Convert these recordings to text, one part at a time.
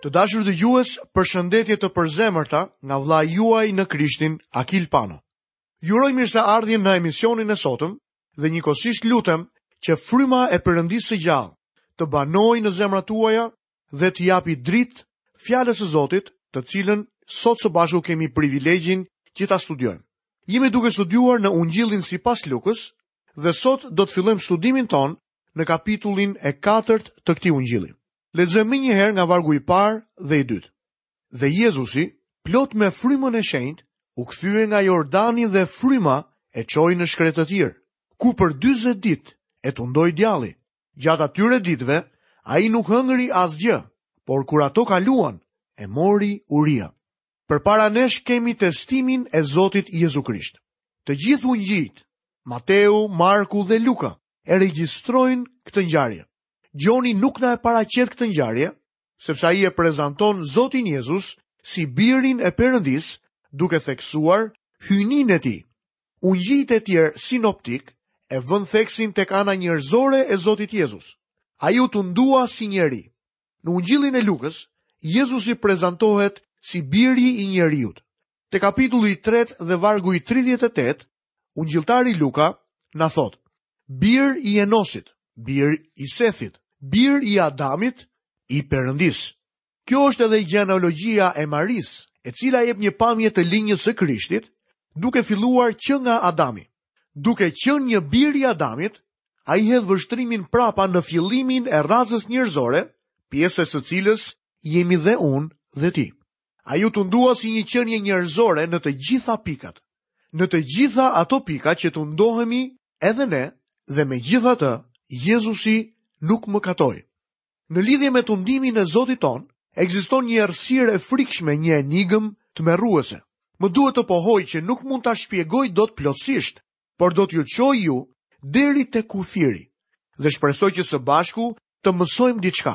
Të dashur dëgjues, përshëndetje të përzemërta nga vlla juaj në Krishtin Akil Pano. Ju uroj mirëseardhjen në emisionin e sotëm dhe njëkohësisht lutem që fryma e Perëndisë së gjallë të banojë në zemrat tuaja dhe të japi dritë fjalës së Zotit, të cilën sot së bashku kemi privilegjin që ta studiojmë. Jemi duke studiuar në Ungjillin sipas Lukës dhe sot do të fillojmë studimin tonë në kapitullin e 4 të këtij ungjilli. Lexojmë menjëherë nga vargu i parë dhe i dytë. Dhe Jezusi, plot me frymën e shenjtë, u kthye nga Jordani dhe fryma e çoi në shkretëtirë, ku për 40 ditë e tundoi djalli. Gjatë atyre ditëve, ai nuk hëngri asgjë, por kur ato kaluan, e mori uria. Përpara nesh kemi testimin e Zotit Jezu Krisht. Të gjithë ungjijtë, Mateu, Marku dhe Luka, e regjistrojnë këtë ngjarje. Gjoni nuk na e paraqet këtë ngjarje, sepse ai e prezanton Zotin Jezus si birin e Perëndisë, duke theksuar hyjninë e tij. Ungjijtë e tjerë sinoptikë e vënë theksin tek ana njerëzore e Zotit Jezus. Ai u tundua si njeri. Në Ungjillin e Lukës, Jezusi prezantohet si biri i njeriut. Te kapitulli i 3 dhe vargu i 38, Ungjilltari Luka na thotë, bir i Enosit, bir i Sethit, bir i Adamit, i Perëndisë. Kjo është edhe gjenealogjia e Marisë, e cila jep një pamje të linjës së Krishtit, duke filluar që nga Adami. Duke qenë një bir i Adamit, ai hedh vështrimin prapa në fillimin e racës njerëzore, pjesë e së cilës jemi dhe unë dhe ti. Ai u tundua si një qenie njerëzore në të gjitha pikat. Në të gjitha ato pika që tundohemi edhe ne, dhe megjithatë, Jezusi nuk mëkatoi. Në lidhje me tundimin e Zotit tonë, ekziston një errësirë e frikshme, një enigmë tmerruese. Më duhet të pohoj që nuk mund ta shpjegoj dot plotësisht, por do t'ju çoj ju deri te kufiri dhe shpresoj që së bashku të mësojmë diçka.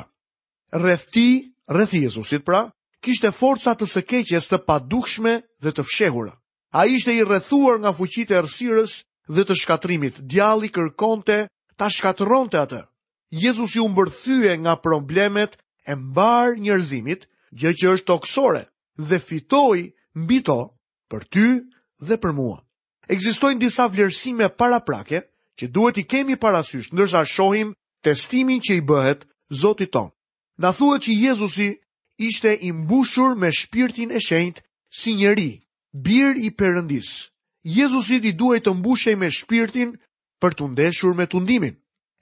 Rreth tij, rreth Jezusit pra, kishte forca të së keqes të padukshme dhe të fshehura. Ai ishte i rrethuar nga fuqitë e errësirës dhe të shkatërrimit, djalli kërkonte ta shkatërronte atë. Jezusi u mbërthye nga problemet e mbarë njerëzimit, gjë që është tokësore, dhe fitoi mbi to për ty dhe për mua. Ekzistojnë disa vlerësime paraprake që duhet t'i kemi parasysh ndërsa shohim testimin që i bëhet Zotit tonë. Na thuhet që Jezusi ishte i mbushur me shpirtin e shenjtë si njeri, bir i Perëndisë. Jezusit i duhej të mbushej me shpirtin për t'u ndeshur me tundimin.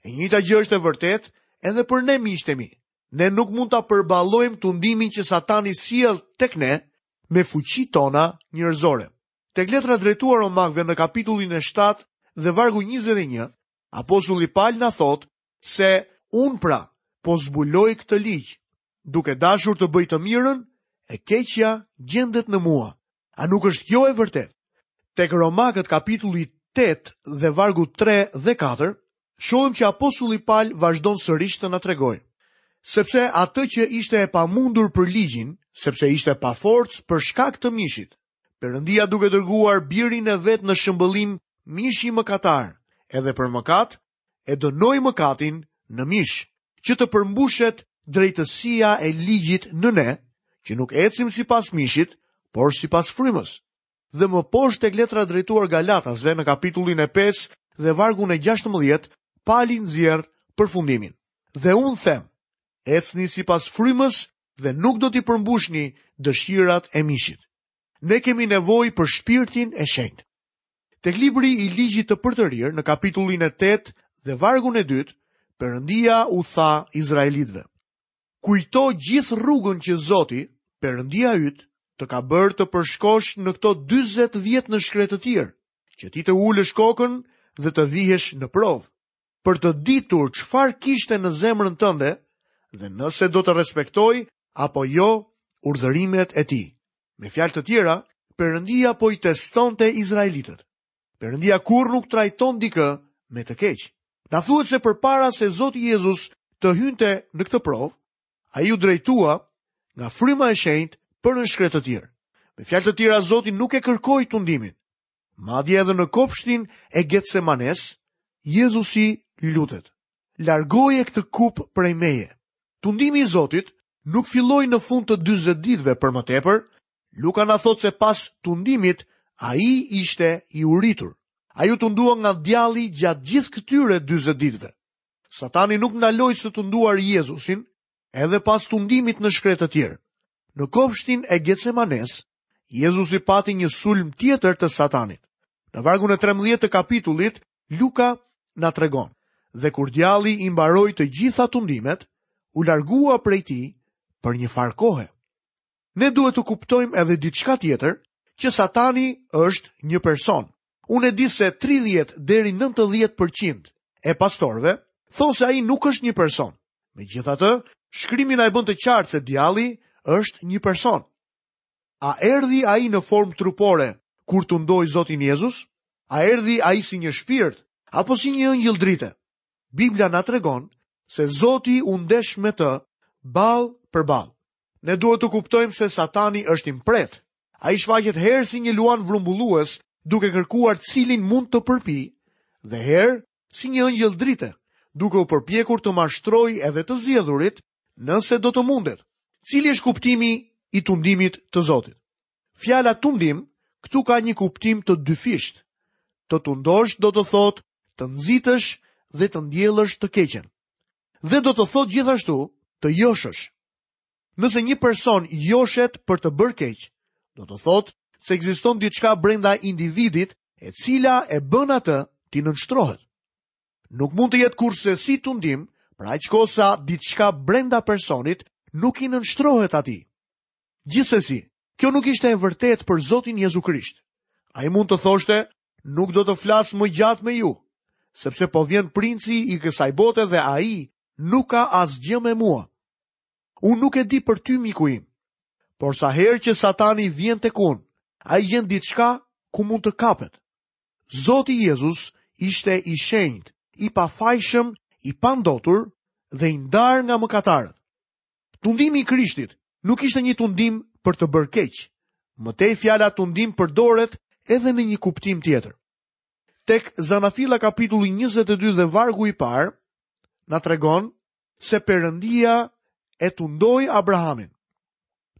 E njëjta gjë është e vërtetë edhe për ne miqtë e mi. Ne nuk mund ta përballojmë tundimin që Satani sjell tek ne me fuqitë tona njerëzore. Tek letra drejtuar Romakëve në kapitullin e shtatë dhe vargu njëzet e një, apostulli Pal na thotë se unë pra po zbuloj këtë ligj, duke dashur të bëj të mirën, e keqja gjendet në mua. A nuk është kjo e vërtetë? Tek Romakët kapitulli 8 dhe vargu 3 dhe 4, shohim që apostulli Pal vazhdon sërish të na tregojë sepse atë që ishte e pamundur për ligjin, sepse ishte pa forcë për shkak të mishit, Perëndia duke dërguar birin e vet në shëmbëllim mishi mëkatar, edhe për mëkat, e dënoi mëkatin në mish, që të përmbushet drejtësia e ligjit në ne, që nuk ecim sipas mishit, por sipas frymës. Dhe më poshtë tek letra drejtuar Galatasve në kapitullin e 5 dhe vargun e 16, Pali nxjerr përfundimin. Dhe unë them, ecni sipas frymës dhe nuk do t'i përmbushni dëshirat e mishit. Ne kemi nevojë për shpirtin e shenjtë. Tek libri i ligjit të përtërirë në kapitullin e 8 dhe vargun e 2, Perëndia u tha izraelitëve: Kujto gjithë rrugën që Zoti, Perëndia yt, të ka bërë të përshkosh në këto 40 vjet në shkretëtirë, që ti të ulësh kokën dhe të vihesh në provë. për të ditur çfarë kishte në zemrën tënde dhe nëse do të respektoje apo jo urdhërimet e tij. Me fjalë të tjera, Perëndia po i testonte izraelitët. Perëndia kurrë nuk trajton dikë me të keqe. Na thuhet se përpara se Zoti Jezus të hynte në këtë provë, ai u drejtua nga fryma e shenjtë për në shkretëtirë. Me fjalë të tjera Zoti nuk e kërkoi tundimin, Madje edhe në kopshtin e Getsemanisë, Jezusi lutet, largoje këtë kupë prej meje. Tundimi i Zotit nuk filloi në fund të 40 ditëve për më tepër, Luka na thotë se pas tundimit ai ishte i uritur. Ai u tundua nga djalli gjatë gjithë këtyre 40 ditëve. Satani nuk ndaloi së tunduar Jezusin, edhe pas tundimit në shkretëtirë. Në kopshtin e Getsemanisë, Jezusi pati një sulm tjetër të satanit. Në vargun e 13 të kapitullit, Luka na tregon, dhe kur djalli i mbaroi të gjitha tundimet, u largua prej tij për njëfarë kohe. Ne duhet të kuptojmë edhe diçka tjetër, që Satani është një person. Unë e di se 30 deri 90% e pastorëve thonë se ai nuk është një person. Megjithatë, shkrimi na e bën të qartë se djalli është një person. A erdhi ai në formë trupore kur tundoi Zotin Jezus? A erdhi ai si një shpirt apo si një engjëll drite? Bibla na tregon se Zoti u ndesh me të ballë për ballë. Ne duhet të kuptojmë se satani është impret. Ai shfaqet herë si një luan vrumbullues duke kërkuar cilin mund të përpijë dhe herë si një engjëll drite duke u përpjekur të mashtrojë edhe të zgjedhurit nëse do të mundet. Cili është kuptimi i tundimit të Zotit? Fjala tundim këtu ka një kuptim të dyfishtë. Të tundosh do të thotë të nxitësh dhe të ndjellësh te e keqja. dhe do të thotë gjithashtu të joshësh. Nëse një person joshet për të bërë keq, do të thotë se ekziston diçka brenda individit e cila e bën atë t'i nënshtrohet. Nuk mund të jetë kurrsesi tundim, për aq kohë sa diçka brenda personit nuk i nënshtrohet atij. Gjithsesi, kjo nuk ishte e vërtetë për Zotin Jezu Krisht. Ai mund të thoshte, nuk do të flas më gjatë me ju, sepse po vjen princi i kësaj bote dhe ai nuk ka asgjë me mua. Unë nuk e di për ty miku im, por sa herë që Satani vjen tek unë, ai gjen diçka ku mund të kapet. Zoti Jezus ishte i shenjtë, i pafajshëm, i pandotur dhe i ndarë nga mëkatarët. Tundimi i Krishtit nuk ishte një tundim për të bërë keq. Më tej fjala tundim përdoret edhe në një kuptim tjetër. Tek Zanafilla kapitulli 22 dhe vargu i parë, na tregon se Perëndia e tundoi Abrahamin.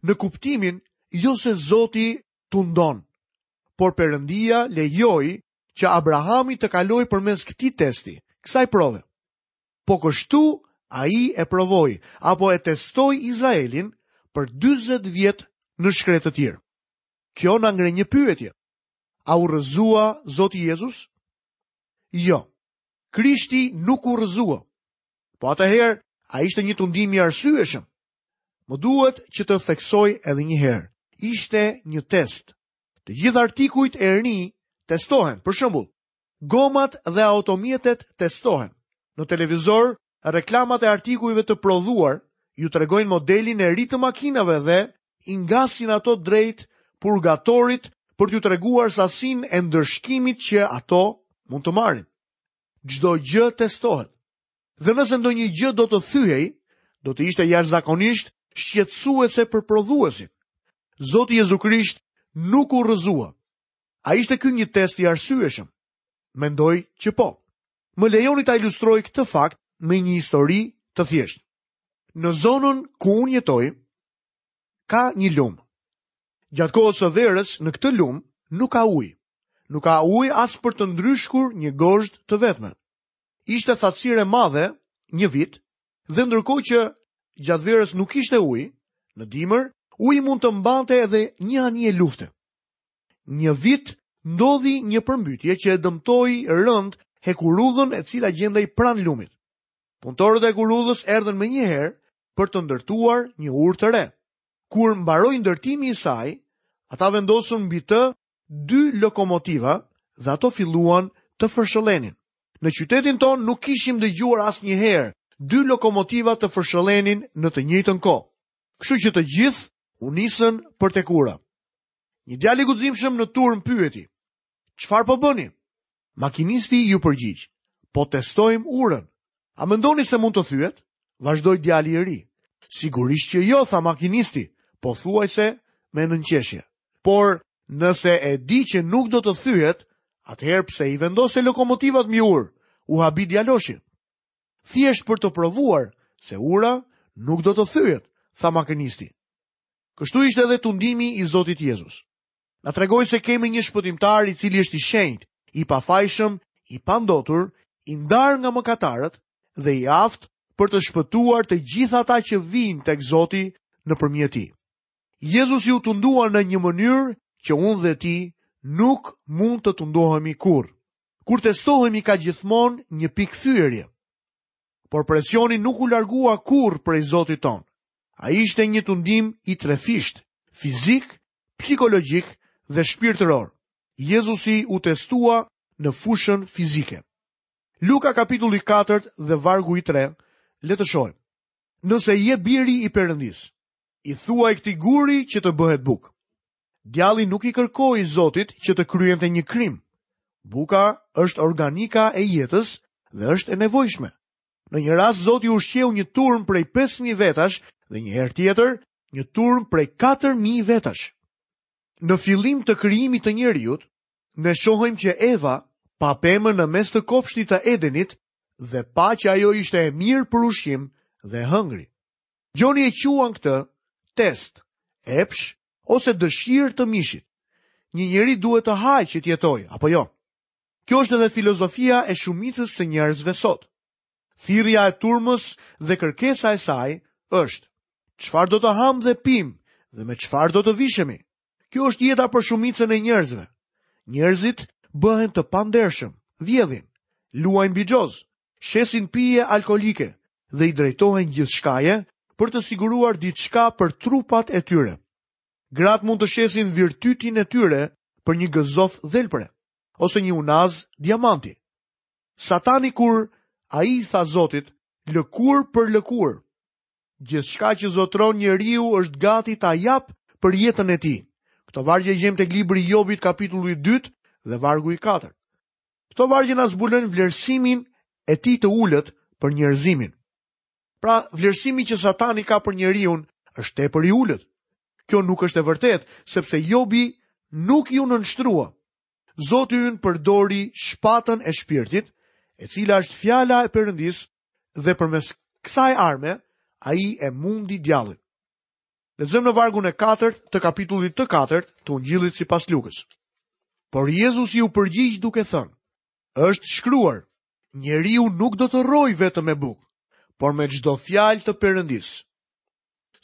Në kuptimin, jo se Zoti tundon, por Perëndia lejoi që Abrahami të kalojë përmes këtij testi, kësaj prove. Po kështu ai e provoi, apo e testoi Izraelin për 40 vjet në shkretëtirë. Kjo na ngre një pyetje. A u rëzua Zoti Jezus? Jo, Krishti nuk u rëzua. Po atëherë, a ishte një tundim i arsyeshëm? Më duhet që të theksoj edhe një herë. Ishte një test. Të gjithë artikujt e rinj testohen, për shembull, Gomat dhe automjetet testohen. Në televizor, reklamat e artikujve të prodhuar ju tregojnë modelin e ri të makinave dhe i ngasin ato drejt purgatorit për t'ju treguar sasinë e ndërshkimit që ato mund të marrin. Çdo gjë testohet. Dhe nëse ndonjë gjë do të thyhej, do të ishte jashtëzakonisht shqetësuese për prodhuesin. Zoti Jezu Krisht nuk u rrëzua. A ishte ky një test i arsyeshëm? Mendoj që po. Më lejoni ta ilustroj këtë fakt me një histori të thjeshtë. Në zonën ku unë jetoj, ka një lumë. Gjatë kohës së verës, në këtë lumë nuk ka ujë. Nuk ka ujë as për të ndryshkur një gozhdë të vetme. Ishte thatësirë e madhe një vit Dhe ndërkohë që gjatë verës nuk kishte ujë, në dimër, uji mund të mbante edhe një anije lufte. Një vit ndodhi një përmbytje që e dëmtoi rëndë hekurudhën e cila gjendej pranë lumit. Punëtorët e hekurudhës erdhën menjëherë për të ndërtuar një urë të re. Kur mbaroi ndërtimi i saj, ata vendosën mbi të dy lokomotiva dhe ato filluan të fërshëllenin. Në qytetin tonë nuk kishim dëgjuar asnjëherë dy lokomotiva të fërshëllenin në të njëjtën kohë. Kështu që të gjithë u nisën për tek ura. Një djalë i guximshëm në turmë pyeti. Çfarë po bëni? Makinisti iu përgjigj, Po testojmë urën. A mendoni se mund të thyhet? Vazhdoi djali i ri. Sigurisht që jo, tha makinisti, pothuajse me nënqeshje. Por, nëse e di që nuk do të thyhet, atëherë pse i vendose lokomotivat mbi urë? U habi djaloshi. Thjesht për të provuar se ura nuk do të thyhet, tha makinisti. Kështu ishte edhe tundimi i Zotit Jezus. Na tregoi se kemi një shpëtimtar i cili është i shenjtë, i pafajshëm, i pandotur, i ndarë nga mëkatarët dhe i aftë për të shpëtuar të gjithë ata që vijnë tek Zoti nëpërmjet tij. Jezusi u tundua në një mënyrë që unë dhe ti nuk mund të tundohemi kurrë. Kur testohemi ka gjithmonë një pikë thyerje. Por presioni nuk u largua kurrë prej Zotit tonë. Ai ishte një tundim i trefishtë, fizik psikologjik dhe shpirtëror. Jezusi u testua në fushën fizike. Luka kapitulli i katërt dhe vargu i tretë, le të shohim. Nëse je biri i Perëndisë, i thuaj këtij guri që të bëhet bukë. Djalli nuk i kërkoi Zotit që të kryente një krim. Buka është organika e jetës dhe është e nevojshme. Në një rast Zoti ushqeu një turmë prej 5000 vetash dhe një herë tjetër një turmë prej 4000 vetash. Në fillim të krijimit të njeriut, ne shohim që Eva pa pemën në mes të kopshtit të Edenit dhe pa që ajo ishte e mirë për ushqim dhe hëngri. Gjoni e quan këtë test, epsh ose dëshirë të mishit. Një njeri duhet të hajë që të jetojë, apo jo? Kjo është edhe filozofia e shumicës së njerëzve sot. Thirrja e turmës dhe kërkesa e saj është: çfarë do të hamë dhe pimë dhe me çfarë do të vishemi? Kjo është jeta për shumicën e njerëzve. Njerëzit bëhen të pandershëm, vjedhin, luajnë bixhoz, shesin pije alkoolike dhe i drejtohen gjithçkaje për të siguruar diçka për trupat e tyre. Gratë mund të shesin virtytin e tyre për një gëzof dhelpre, ose një unazë diamanti. Satani kur ai i tha Zotit, lëkurë për lëkurë, gjithçka që zotëron njeriu është gati ta japë për jetën e tij. Këto vargje gjejmë te libri i Jobit kapitullu i 2 dhe vargu i 4. Këto vargje na zbulojnë vlerësimin e tij të ulët për njerëzimin. Pra, vlerësimi që Satani ka për njeriun është tepër i ulët. Kjo nuk është e vërtetë, sepse Jobi nuk iu nënshtrua. Zoti ynë përdori shpatën e shpirtit, e cila është fjala e Perëndisë dhe përmes kësaj arme ai e mundi djallin. Lexojmë në vargun e 4 të kapitullit të 4 të Ungjillit sipas Lukës. Por Jezusi u përgjigj duke thënë: është shkruar, njeriu nuk do të rrojë vetëm me bukë, por me çdo fjalë të Perëndisë.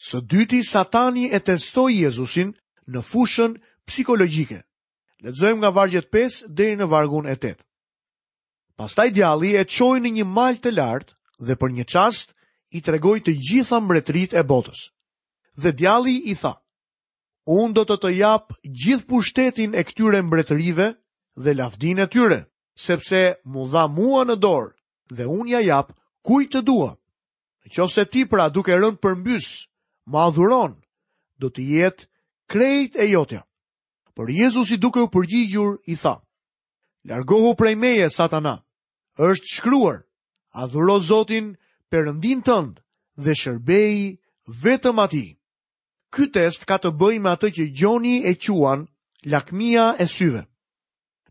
Së dyti, satani e testoi Jezusin në fushën psikologjike. Lexojmë nga vargjet 5 deri në vargun e 8. Pastaj djalli e çoi në një mal të lartë dhe për një çast i tregoi të gjitha mbretëritë e botës. Dhe djalli i tha, Unë do të të jap gjithë pushtetin e këtyre mbretërive dhe lavdinë e tyre, sepse m'u dha mua në dorë dhe unë ia jap kujt të dua. Në qoftë se ti pra duke rënë përmbys, më adhuron, do të jetë krejt e jotja. Por Jezusi duke u përgjigjur, i tha, Largohu prej meje, satana, është shkruar, adhuro Zotin Perëndinë tënd dhe shërbeji vetëm atij. Ky test ka të bëjë me atë që Gjoni e quan lakmia e syve.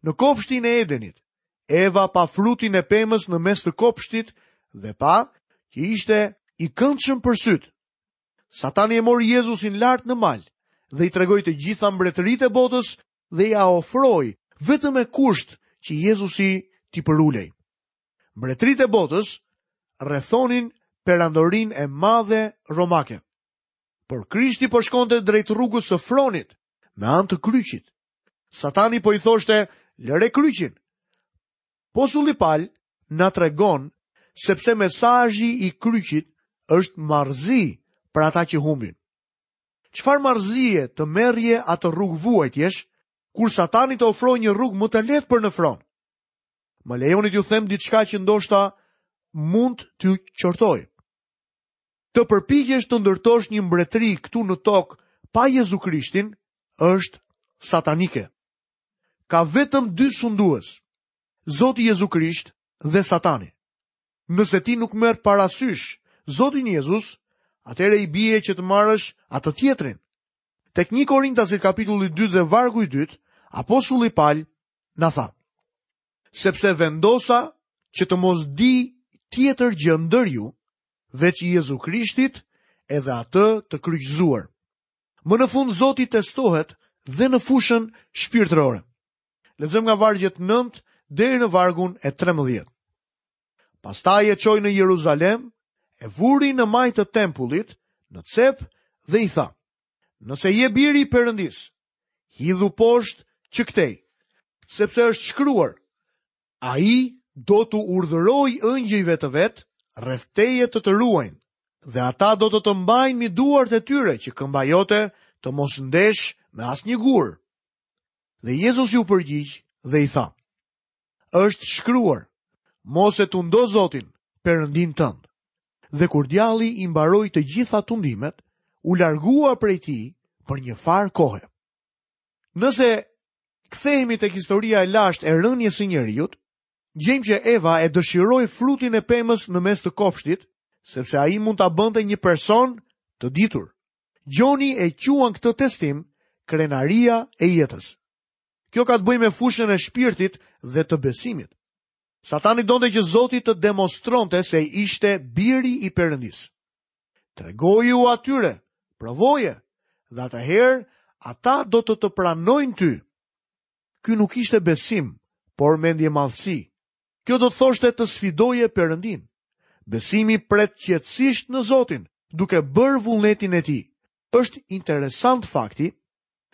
Në kopshtin e Edenit, Eva pa frutin e pemës në mes të kopshtit dhe pa që ishte i këndshëm për sytë. Satani e mori Jezusin lart në mal dhe i tregoi të gjitha mbretëritë e botës dhe ia ofroi vetëm me kusht që Jezusi t'i përulej. Mbretëritë e botës rrethonin perandorinë e madhe romake. Por Krishti po shkonte drejt rrugës së fronit, me anë të kryqit. Satani po i thoshte, lëre kryqin. Apostulli Pal na tregon sepse mesazhi i kryqit është marrëzi për ata që humbin. Çfarë marrëzie të merrje atë rrugë vuajtjesh, kur Satani të ofroi një rrugë më të lehtë për në fron? Më lejoni t'ju them diçka që ndoshta mund t'ju qortojë. Të përpiqesh të ndërtosh një mbretëri këtu në tokë pa Jezu Krishtin është satanike. Ka vetëm dy sundues, Zoti Jezu Krisht dhe satani. Nëse ti nuk merr parasysh Zotin Jezus, atëherë i bie që të marrësh atë tjetrin. Tek një korintasit kapitulli 2 dhe vargu i 2, apostulli Pal na tha, sepse vendosa që të mos di tjetër gjë ndër ju, veç Jezu Krishtit edhe atë të kryqëzuar. Më në fund Zoti testohet dhe në fushën shpirtërore. Lexojmë nga vargjet 9 deri në vargun e 13. Pastaj e çoi në Jeruzalem, e vuri në majë të tempullit, në cep dhe i tha: Nëse je biri i Perëndisë, hidhu poshtë që këtej, sepse është shkruar, Ai do t'u urdhërojë engjëjve të vet rreth teje të të ruajnë, dhe ata do të të mbajnë mbi duart e tyre që këmba jote të mos ndeshë me asnjë gur. Dhe Jezusi u përgjigj dhe i tha, është shkruar, mos e tundo Zotin, Perëndinë tënd. Dhe kur djalli i mbaroi të gjitha tundimet, u largua prej tij për njëfarë kohe. Nëse kthehemi tek historia e lashtë e rënies së njeriut, gjejmë që Eva e dëshiroi frutin e pemës në mes të kopshtit, sepse ai mund ta bënte një person të ditur. Gjoni e quan këtë testim krenaria e jetës. Kjo ka të bëjë me fushën e shpirtit dhe të besimit. Satani donte që Zoti të demonstronte se ishte biri i Perëndisë. Tregoju atyre, provoje, dhe atëherë ata do të të pranojnë ty. Ky nuk ishte besim, por mendjemadhësi. Kjo do të thoshte të sfidoje Perëndinë. Besimi pret qetësisht në Zotin, duke bërë vullnetin e tij. Është interesant fakti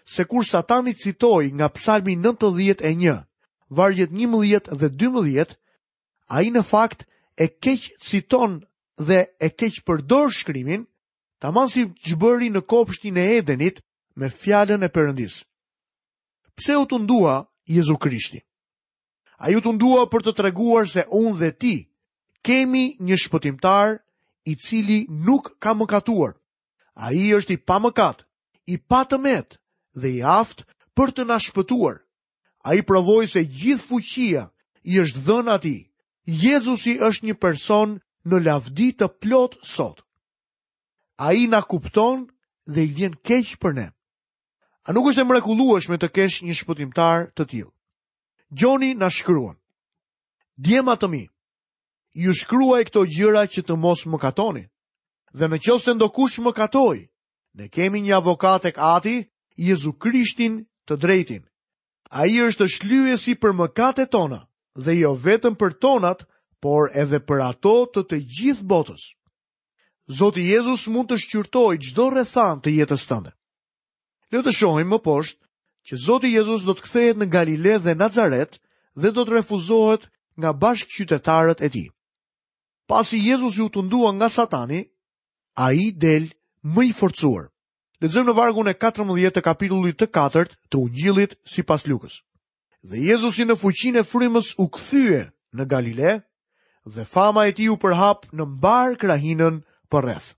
se kur Satani citoi nga Psalmi 91, vargjet 11 dhe 12, ai në fakt e keqciton dhe e keqpërdor shkrimin, tamam si ç'bëri në kopshtin e Edenit me fjalën e Perëndisë. Pse u tundua Jezu Krishti? Ai u tundua për të treguar se unë dhe ti kemi një shpëtimtar i cili nuk ka mëkatuar. Ai është i pamëkat, i patëmetë dhe i aftë për të na shpëtuar. Ai provoi se gjithë fuqia i është dhënë atij. Jezusi është një person në lavdi të plotë sot. Ai na kupton dhe i vjen keq për ne. A nuk është e mrekullueshme të kesh një shpëtimtar të tillë? Gjoni na shkruan. Djem të mi, ju shkruaj këto gjëra që të mos mëkatoni. Dhe në qoftë se ndokush mëkatoi, ne kemi një avokat tek Ati, Jezu Krishtin të drejtin. Ai është shlyesi për mëkatet tona, dhe jo vetëm për tonat, por edhe për ato të të gjithë botës. Zoti Jezus mund të shqyrtojë çdo rrethanë të jetës tënde. Le të shohim më poshtë që Zoti Jezus do të kthehet në Galile dhe Nazaret dhe do të refuzohet nga bashkëqytetarët e tij. Pasi Jezusi u tundua nga Satani, ai del më i forcuar. Lexojmë në vargun e 14 të kapitullit të 4 të Ungjillit sipas Lukës. Dhe Jezusi në fuqinë e Frymës u kthye në Galile dhe fama e tij u përhap në mbarë krahinën përreth.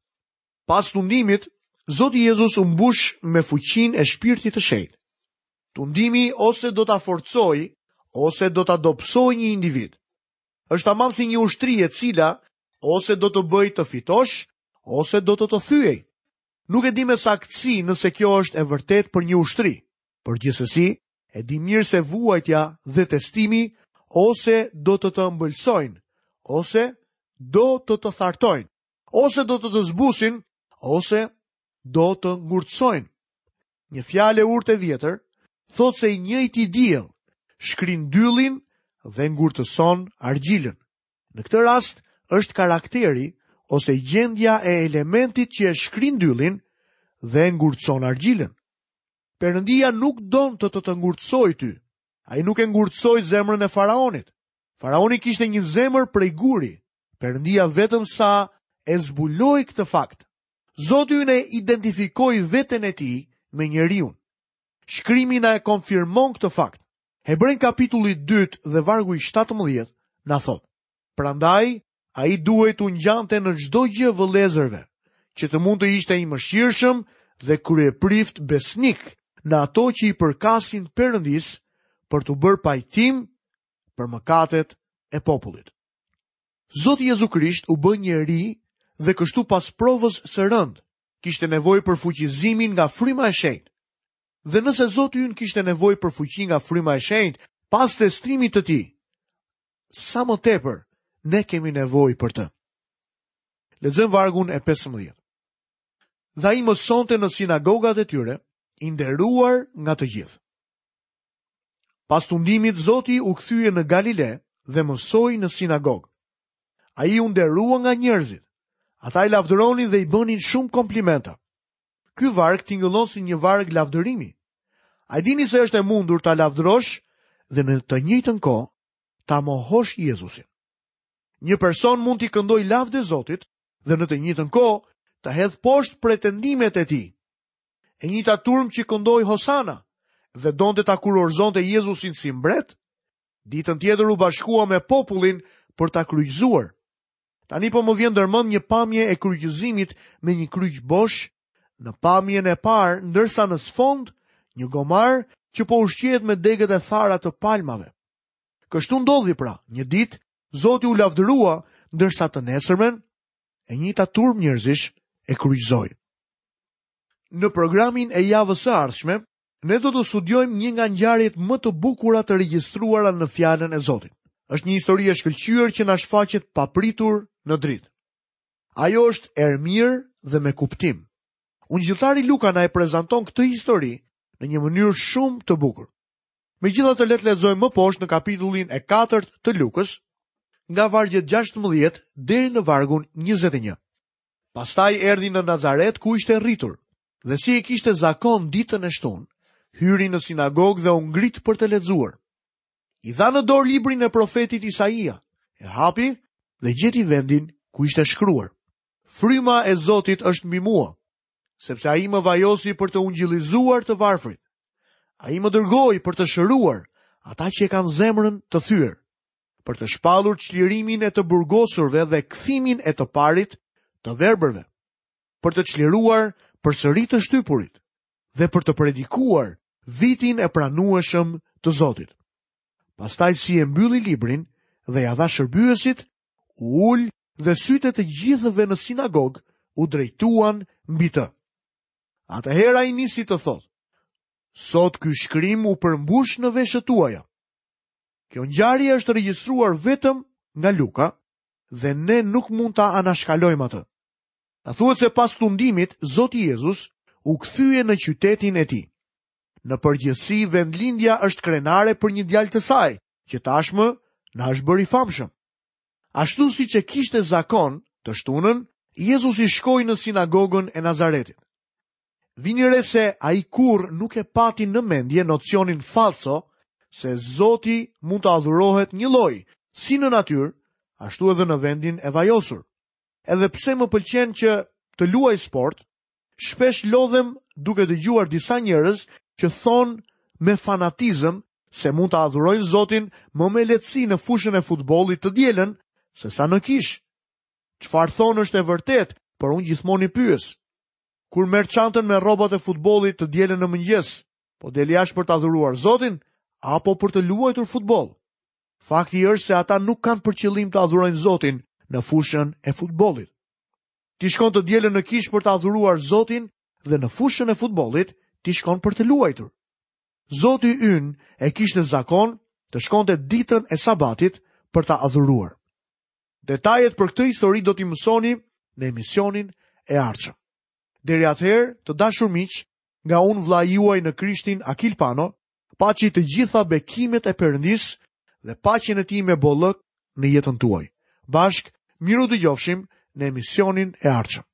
Pas tundimit, Zoti Jezus u mbush me fuqinë e Shpirtit të Shenjtë. Tundimi ose do ta forcojë, ose do ta dobësojë një individ. Është tamam si një ushtri e cila ose do të bëjë të fitosh, ose do të të thyejë. Nuk e di me saktësi nëse kjo është e vërtetë për një ushtri, por gjithsesi e di mirë se vuajtja dhe testimi ose do të të ëmbëlsojnë, ose do të të thartojnë. ose do të të zbusin, ose do të ngurtësojnë. Një fjalë e urtë e vjetër, thotë se i njëjti diell, shkrin dyllin dhe ngurtëson argjilën. Në këtë rast, është karakteri ose gjendja e elementit që e shkrin dyllin dhe ngurtëson argjilën. Perëndia nuk don të të të ngurtësojë ty. Ai nuk e ngurtësoi zemrën e faraonit. Faraoni kishte një zemër prej guri, Perëndia vetëm sa e zbuloi këtë fakt. Zoti ynë identifikoi veten e tij me njeriun. Shkrimi na e konfirmon këtë fakt. Hebrenjve kapitulli 2 dhe vargu i 17 na thonë: Prandaj ai duhej t'u ngjante në çdo gjë vëllezërve, që të mund të ishte i mëshirshëm dhe kryeprift besnik në ato që i përkasin Perëndisë për t'u bërë pajtim për mëkatet e popullit. Zoti Jezu Krisht u bë njeri dhe kështu pas provës së rëndë, kishte nevojë për fuqizimin nga fryma e shenjtë. Dhe nëse Zoti ynë kishte nevojë për fuqi nga fryma e shenjtë pas testimit të tij, sa më tepër ne kemi nevojë për të. Lexojmë vargun e 15. Dhe ai mësonte në sinagogat e tyre, i nderuar nga të gjithë. Pas tundimit, Zoti u kthye në Galile dhe mësoi në sinagogë. Ai u nderua nga njerëzit. Ata e lavdëronin dhe i bënin shumë komplimenta. Ky varg tingëllon si një varg lavdërimi. A e dini se është e mundur ta lavdërosh dhe në të njëjtën kohë ta mohosh Jezusin. Një person mund t'i këndojë lavde Zotit dhe në të njëjtën kohë të hedhë poshtë pretendimet e tij. e njëjta turmë që këndoi Hosana dhe donte ta kurorëzonte Jezusin si mbret, ditën tjetër u bashkua me popullin për ta kryqëzuar. Tani po më vjen ndër mend një pamje e kryqëzimit me një kryq bosh në pamjen e parë, ndërsa në sfond një gomar që po ushqehet me degët e thara të palmave. Kështu ndodhi pra, një ditë Zoti u lavdërua, ndërsa të nesërmen e njëjta turmë njerëzish e kryqëzoi. Në programin e javës së ardhshme, ne do të studiojmë një nga ngjarjet më të bukura të regjistruara në Fjalën e Zotit. Është një histori e shkëlqyer që na shfaqet papritur në dritë. Ajo është erëmirë dhe me kuptim. Ungjilltari Luka na e prezanton këtë histori në një mënyrë shumë të bukur. Megjithatë le të lexojmë më poshtë në kapitullin e 4 të Lukës, nga vargjet 16 deri në vargun 21. Pastaj erdhi në Nazaret ku ishte rritur, dhe si e kishte zakon ditën e shtunë, hyri në sinagogë dhe u ngrit për të lexuar. I dhanë në dorë librin e profetit Isaia, e hapi dhe gjeti vendin ku ishte shkruar. Fryma e Zotit është mbi mua, sepse ai më vajosi për të ungjillizuar të varfrit. Ai më dërgoi për të shëruar ata që e kanë zemrën të thyer, për të shpallur çlirimin e të burgosurve dhe kthimin e të parit të verbërve, për të çliruar përsëri të shtypurit dhe për të predikuar vitin e pranueshëm të Zotit. Pastaj si e mbylli librin dhe ia dha shërbyesit, u ul dhe sytë e të gjithëve në sinagogë u drejtuan mbi të. Atëherë ai nisi të thotë: Sot ky shkrim u përmbush në veshët tuaja. Kjo ngjarje është regjistruar vetëm nga Luka dhe ne nuk mund ta anashkalojmë atë. Na thuhet se pas tundimit, Zoti Jezus u kthye në qytetin e tij. Në përgjithësi, vendlindja është krenare për një djalë të saj, që tashmë na është bërë i famshëm. Ashtu siç e kishte zakon të shtunën, Jezusi shkoi në sinagogën e Nazaretit. Vini re se ai kurrë nuk e pati në mendje nocionin falso se Zoti mund të adhurohet njëlloj, si në natyrë, ashtu edhe në vendin e vajosur. Edhe pse më pëlqen që të luaj sport, shpesh lodhem duke dëgjuar disa njerëz që thonë me fanatizëm se mund ta adhurojnë Zotin më me lehtësi në fushën e futbollit të dielën sesa në kishë. Çfarë thonë është e vërtetë, por unë gjithmonë i pyes. kur merr çantën me rrobat e futbollit të dielën në mëngjes, po del jashtë për të adhuruar Zotin apo për të luajtur futboll. Fakti është se ata nuk kanë për qëllim të adhurojnë Zotin në fushën e futbollit. Ti shkon të dielën në kishë për të adhuruar Zotin dhe në fushën e futbollit ti shkon për të luajtur. Zoti ynë e kishte zakon të shkonte ditën e sabatit për të adhuruar. Detajet për këtë histori do t'i mësoni në emisionin e ardhshëm. Deri atëherë, të dashur miq, nga unë vëllai juaj në Krishtin Akil Pano, paçi të gjitha bekimet e Perëndisë dhe paqen e tij me bollëk në jetën tuaj. Bashkë, mirudëgjofshim në emisionin e ardhshëm.